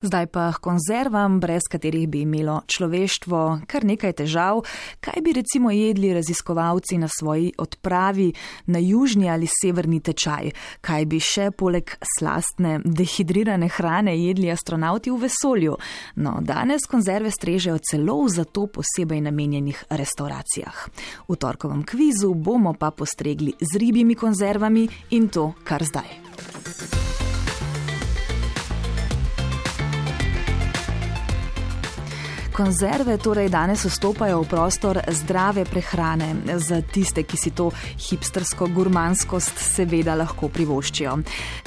Zdaj pa k konzervam, brez katerih bi imelo človeštvo kar nekaj težav, kaj bi recimo jedli raziskovalci na svoji odpravi na južni ali severni tečaj, kaj bi še poleg slastne, dehidrirane hrane jedli astronauti v vesolju. No, danes konzerve strežejo celo v zato posebej namenjenih restauracijah. V torkovem kvizu bomo pa postregli z ribjimi konzervami in to kar zdaj. Konzerve torej danes vstopajo v prostor zdrave prehrane za tiste, ki si to hipstersko gurmanskost seveda lahko privoščijo.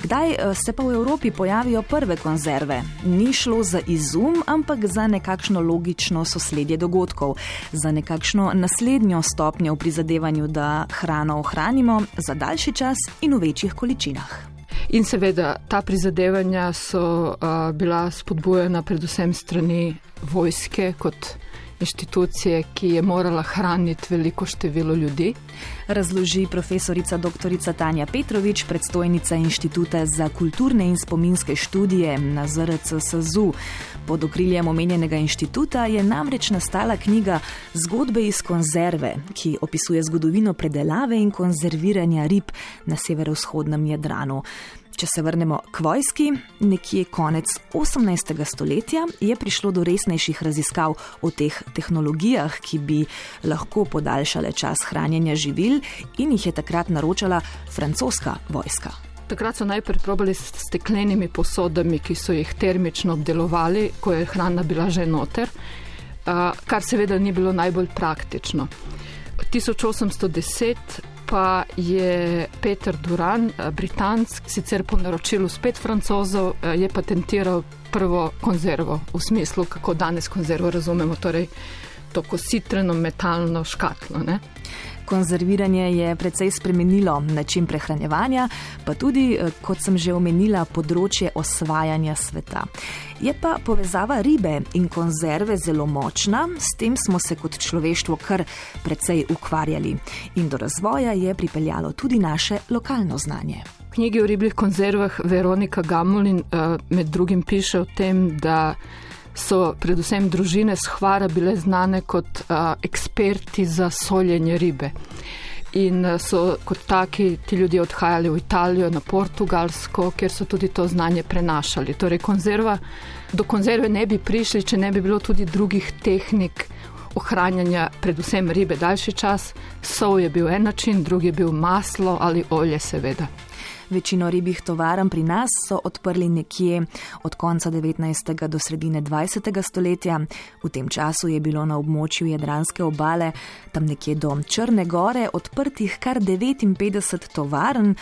Kdaj eh, se pa v Evropi pojavijo prve konzerve? Ni šlo za izum, ampak za nekakšno logično sosledje dogodkov, za nekakšno naslednjo stopnjo v prizadevanju, da hrano ohranimo za daljši čas in v večjih količinah. In seveda ta prizadevanja so uh, bila spodbujena predvsem strani vojske kot inštitucije, ki je morala hraniti veliko število ljudi. Razloži profesorica dr. Tanja Petrovič, predstojnica Inštituta za kulturne in spominske študije na ZRC SZU. Pod okriljem omenjenega inštituta je namreč nastala knjiga Zgodbe iz konzerve, ki opisuje zgodovino predelave in konzerviranja rib na severovzhodnem Jadranu. Če se vrnemo k vojski, nekje konec 18. stoletja je prišlo do resnejših raziskav o teh tehnologijah, ki bi lahko podaljšale čas hranjenja živil in jih je takrat naročala francoska vojska. Takrat so najprej probali s steklenimi posodami, ki so jih termično obdelovali, ko je hrana bila že noter, kar seveda ni bilo najbolj praktično. 1810 pa je Peter Duran, eh, britansk, sicer po naročilu spet francozov, eh, je patentiral prvo konzervo v smislu, kako danes konzervo razumemo, torej to kositreno metalno škatlo. Ne? Konzerviranje je precej spremenilo način prehranjevanja, pa tudi, eh, kot sem že omenila, področje osvajanja sveta. Je pa povezava ribe in konzerve zelo močna, s tem smo se kot človeštvo kar precej ukvarjali. In do razvoja je pripeljalo tudi naše lokalno znanje. V knjigi o ribjih konzervah Veronika Gamulin eh, med drugim piše o tem, da so predvsem družine s Hvara bile znane kot uh, eksperti za soljenje ribe. In so kot taki ti ljudje odhajali v Italijo, na Portugalsko, kjer so tudi to znanje prenašali. Torej, konzerva, do konzerve ne bi prišli, če ne bi bilo tudi drugih tehnik ohranjanja, predvsem ribe, daljši čas. Sol je bil en način, drugi je bil maslo ali olje, seveda. Večino ribjih tovarn pri nas so odprli nekje od konca 19. do sredine 20. stoletja. V tem času je bilo na območju Jadranske obale, tam nekje do Črne gore, odprtih kar 59 tovarn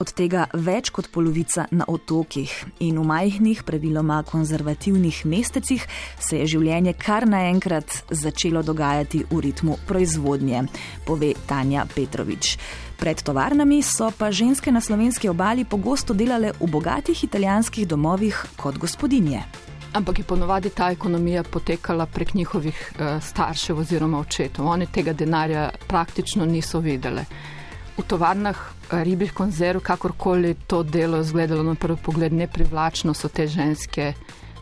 od tega več kot polovica na otokih in v majhnih, praviloma konzervativnih mestecih se je življenje kar naenkrat začelo dogajati v ritmu proizvodnje, pove Tanja Petrovič. Pred tovarnami so pa ženske na slovenski obali pogosto delale v bogatih italijanskih domovih kot gospodinje. Ampak je ponovadi ta ekonomija potekala prek njihovih uh, staršev oziroma očetov. Oni tega denarja praktično niso videli v tovarnah eh, ribjih konzerv, kakorkoli to delo izgledalo na prvi pogled neprivlačno, so te ženske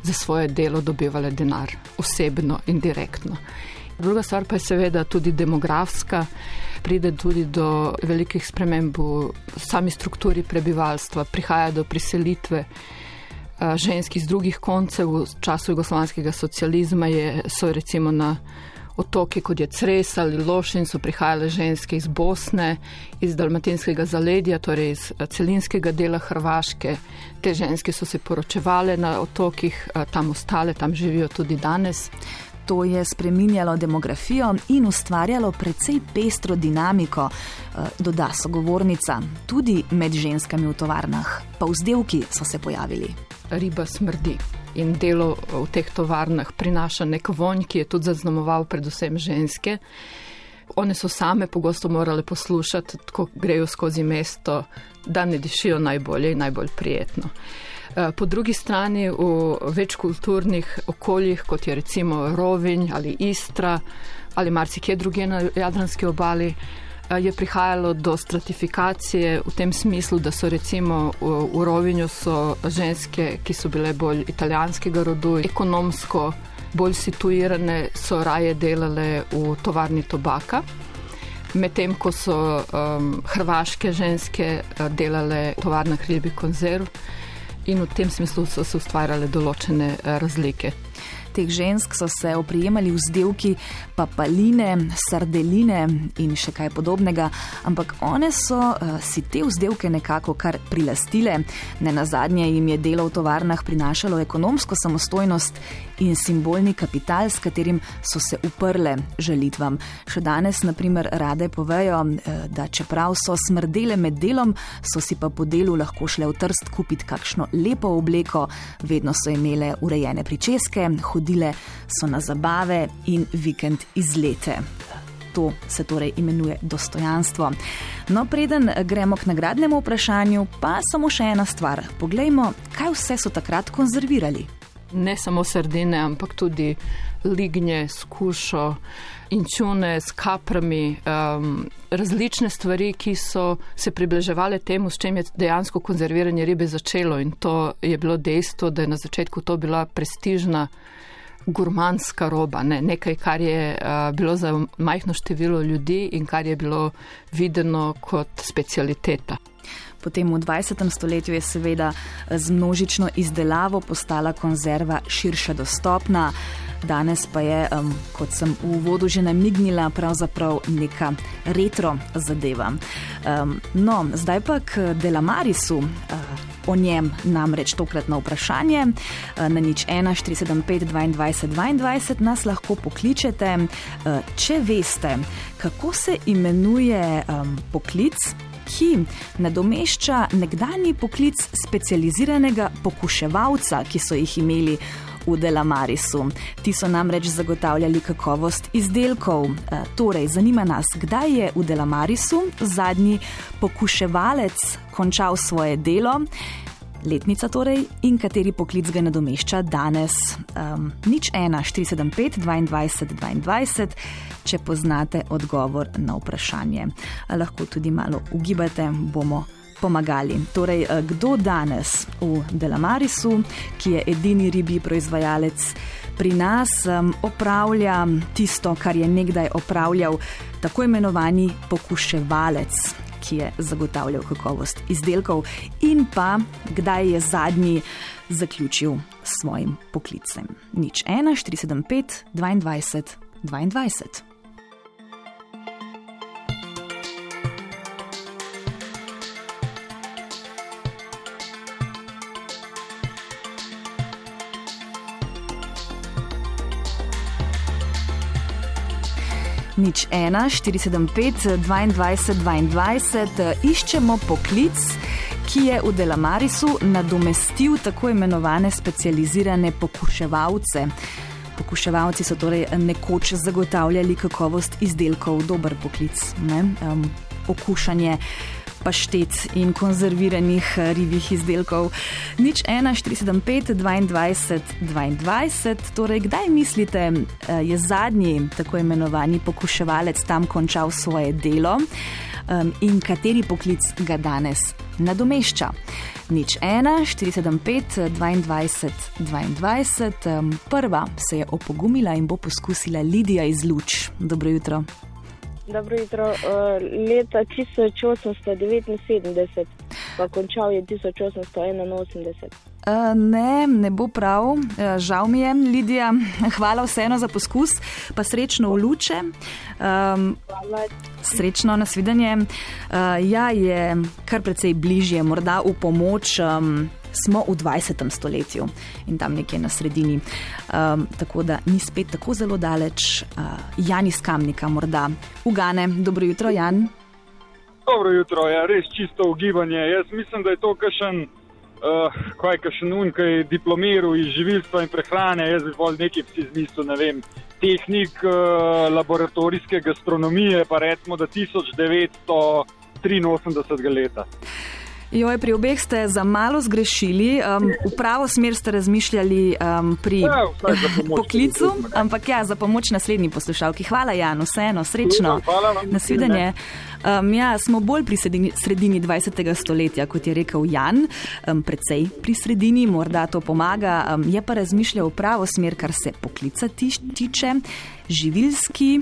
za svoje delo dobivale denar, osebno in direktno. Druga stvar pa je seveda tudi demografska, pride tudi do velikih sprememb v sami strukturi prebivalstva, prihaja do priselitve. Eh, ženski iz drugih koncev v času jugoslovanskega socializma je, so recimo na otoki, kot je Cres ali Lošin, so prihajale ženske iz Bosne, iz Dalmatinskega zaledja, torej iz eh, celinskega dela Hrvaške. Te ženske so se poročevale na otokih, eh, tam ostale, tam živijo tudi danes. To je spreminjalo demografijo in ustvarjalo precej pestro dinamiko, eh, doda sogovornica, tudi med ženskami v tovarnah. Pa vzdelki so se pojavili. Riba smrdi in delo v teh tovarnah prinaša nek vonj, ki je tudi zaznamoval predvsem ženske. One so same pogosto morale poslušati, ko grejo skozi mesto, da ne dišijo najbolje in najbolj prijetno. Eh, po drugi strani v večkulturnih okoljih, kot je recimo Rovinj ali Istra ali marsikje druge na Jadranski obali, je prihajalo do stratifikacije v tem smislu, da so recimo v, v Rovinju so ženske, ki so bile bolj italijanskega rodu, ekonomsko bolj situirane, so raje delale v tovarni tobaka. Medtem ko so um, hrvaške ženske uh, delale v tovarnah ribih konzerv, in v tem smislu so se ustvarjale določene uh, razlike teh žensk so se oprijemali vzdelki papaline, sardeline in še kaj podobnega, ampak one so uh, si te vzdelke nekako kar prilastile. Ne na zadnje jim je delo v tovarnah prinašalo ekonomsko samostojnost in simbolni kapital, s katerim so se uprle želitvam. Še danes, naprimer, rade povejo, uh, da čeprav so smrdele med delom, so si pa po delu lahko šle v trst kupiti kakšno lepo obleko, vedno so imele urejene pričeske, hodile so na zabave in vikend izlete. To se torej imenuje dostojanstvo. No, preden gremo k nagradnemu vprašanju, pa samo še ena stvar. Poglejmo, kaj vse so takrat konzervirali. Ne samo sardine, ampak tudi lignje, skušo in čune s kaprami, um, različne stvari, ki so se približevale temu, s čem je dejansko konzerviranje ribe začelo. In to je bilo dejstvo, da je na začetku to bila prestižna gurmanska roba, ne? nekaj, kar je uh, bilo za majhno število ljudi in kar je bilo videno kot specialiteta. Potem v 20. stoletju je seveda z množično izdelavo postala konzerva širše dostopna. Danes pa je, um, kot sem v uvodu že namignila, pravzaprav neka retro zadeva. Um, no, zdaj pa k Delamarisu. Uh, o njem namreč tokratno vprašanje. Eh, na nič 1, 475, 22, 22 nas lahko pokličete, eh, če veste, kako se imenuje um, poklic. Ki nadomešča nekdani poklic specializiranega pokuševalca, ki so jih imeli v Delamarisu. Ti so namreč zagotavljali kakovost izdelkov. E, torej, zanima nas, kdaj je v Delamarisu zadnji pokuševalec končal svoje delo. Letnica torej in kateri poklic ga nadomešča danes. Um, nič 1, 475, 22, 22, če poznate odgovor na vprašanje. Lahko tudi malo ugibate, bomo pomagali. Torej, eh, kdo danes v Delamarisu, ki je edini ribi proizvajalec pri nas, opravlja tisto, kar je nekdaj opravljal tako imenovani pokuševalec, ki je zagotavljal kakovost izdelkov, in pa kdaj je zadnji zaključil s svojim poklicem. Nič 1, 475, 22, 22. nič 1, 475, 22, 22, iščemo poklic, ki je v Delamarisu nadomestil tako imenovane specializirane pokuševalce. Pokuševalci so torej nekoč zagotavljali kakovost izdelkov, dober poklic, ne? um, okušanje paštet in konzerviranih eh, ribjih izdelkov. Nič 1, 475, 22, 22. Torej, kdaj mislite, eh, je zadnji tako imenovani pokuševalec tam končal svoje delo in kateri poklic ga danes nadomešča? Nič 1, 475, 22, 22. Prva se je opogumila in bo poskusila Lidija iz Luč. Dobro jutro. Dobro jutro. Uh, leta 1879, pa končal je 1881. Uh, ne, ne bo prav, uh, žal mi je, Lidija. Hvala vseeno za poskus, pa srečno v luče. Um, srečno nasvidenje. Uh, ja, je kar precej bližje, morda v pomoč. Um, smo v 20. stoletju in tam nekje na sredini. Um, tako da ni spet tako zelo daleč. Uh, Jan iz Kamnika, morda ugane. Dobro jutro, Jan. Dobro jutro, ja, res čisto ugibanje. Jaz mislim, da je to kašen. Uh, kaj je še nujno, kaj je diplomiral iz živilstva in prehrane, jaz bi bolj nekaj psi zmislil, ne vem, tehnik uh, laboratorijske gastronomije, pa recimo, da 1983 leta. Joj, pri obeh ste za malo zgrešili, um, v pravo smer ste razmišljali um, pri Ja, pomoč. poklicu, ampak ja, za pomoč naslednji poslušalki. Hvala, Jan, vseeno, srečno. Hvala vam. Nasvidenje. Um, ja, smo bolj pri sredini, sredini 20. stoletja, kot je rekel Jan, um, precej pri sredini, morda to pomaga. Um, je pa razmišljal v pravo smer, kar se poklica tiče, živilski.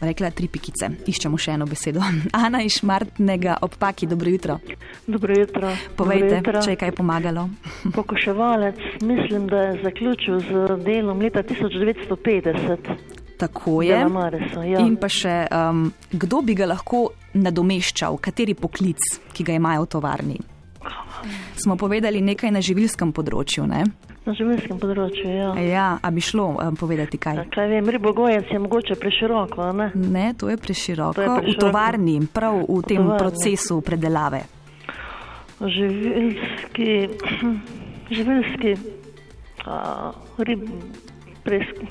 Rekla tri pikice, iščemo še eno besedo. Ana iz Šmartnega obpaki, dobro jutro. Dobro jutro. Povejte, Dobro jutro. če je kaj pomagalo. Pokoševalec, mislim, da je zaključil z delom leta 1950. Tako je. Mareso, ja. In pa še, um, kdo bi ga lahko nadomeščal, kateri poklic, ki ga imajo v tovarni. Smo povedali nekaj na živilskem področju. Ne? Na živilskem področju, ja. Ja, a bi šlo um, povedati kaj? Kaj vem, ribogojec je mogoče preširoko, ne? Ne, to je preširoko. To je V preširoko. tovarni, prav v tem tovarni. procesu predelave. Živilski, živilski, a, rib, presk,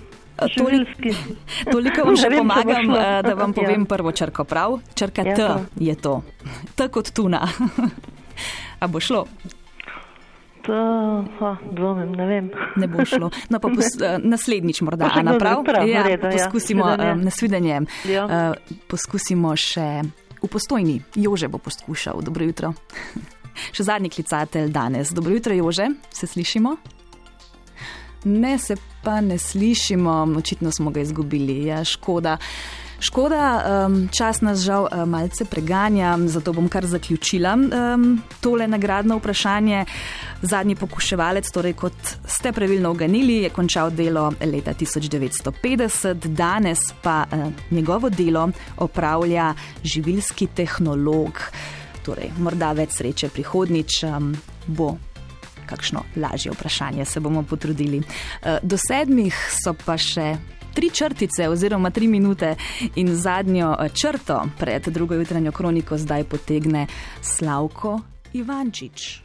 živilski. Toliko vam Ne vem, pomagam, eh, da vam Ja. povem prvo črko prav. Črka Ja, T to. je to. T kot tuna. A bo šlo? To, a, dvomim, ne vem. Ne bo šlo. No, pa pos, uh, naslednjič morda, Ana, kdo prav? prav, ja, v redu, ja. poskusimo Nasvidenje. um, nasvidenje. Ja. Uh, poskusimo še v postojni. Jože bo poskušal. Dobro jutro. Še zadnji klicatelj danes. Dobro jutro, Jože, se slišimo? Ne, se pa ne slišimo, očitno smo ga izgubili, ja, škoda. Škoda, um, čas nas žal uh, malce preganja, zato bom kar zaključila um, tole nagradno vprašanje. Zadnji pokuševalec, torej kot ste pravilno oganili, je končal delo leta 1950, danes pa uh, njegovo delo opravlja živilski tehnolog. Torej, morda več sreče prihodnič um, bo kakšno lažje vprašanje, se bomo potrudili. Eh, Do sedmih so pa še tri črtice oziroma tri minute in zadnjo eh, črto pred drugo jutranjo kroniko zdaj potegne Slavko Ivančič.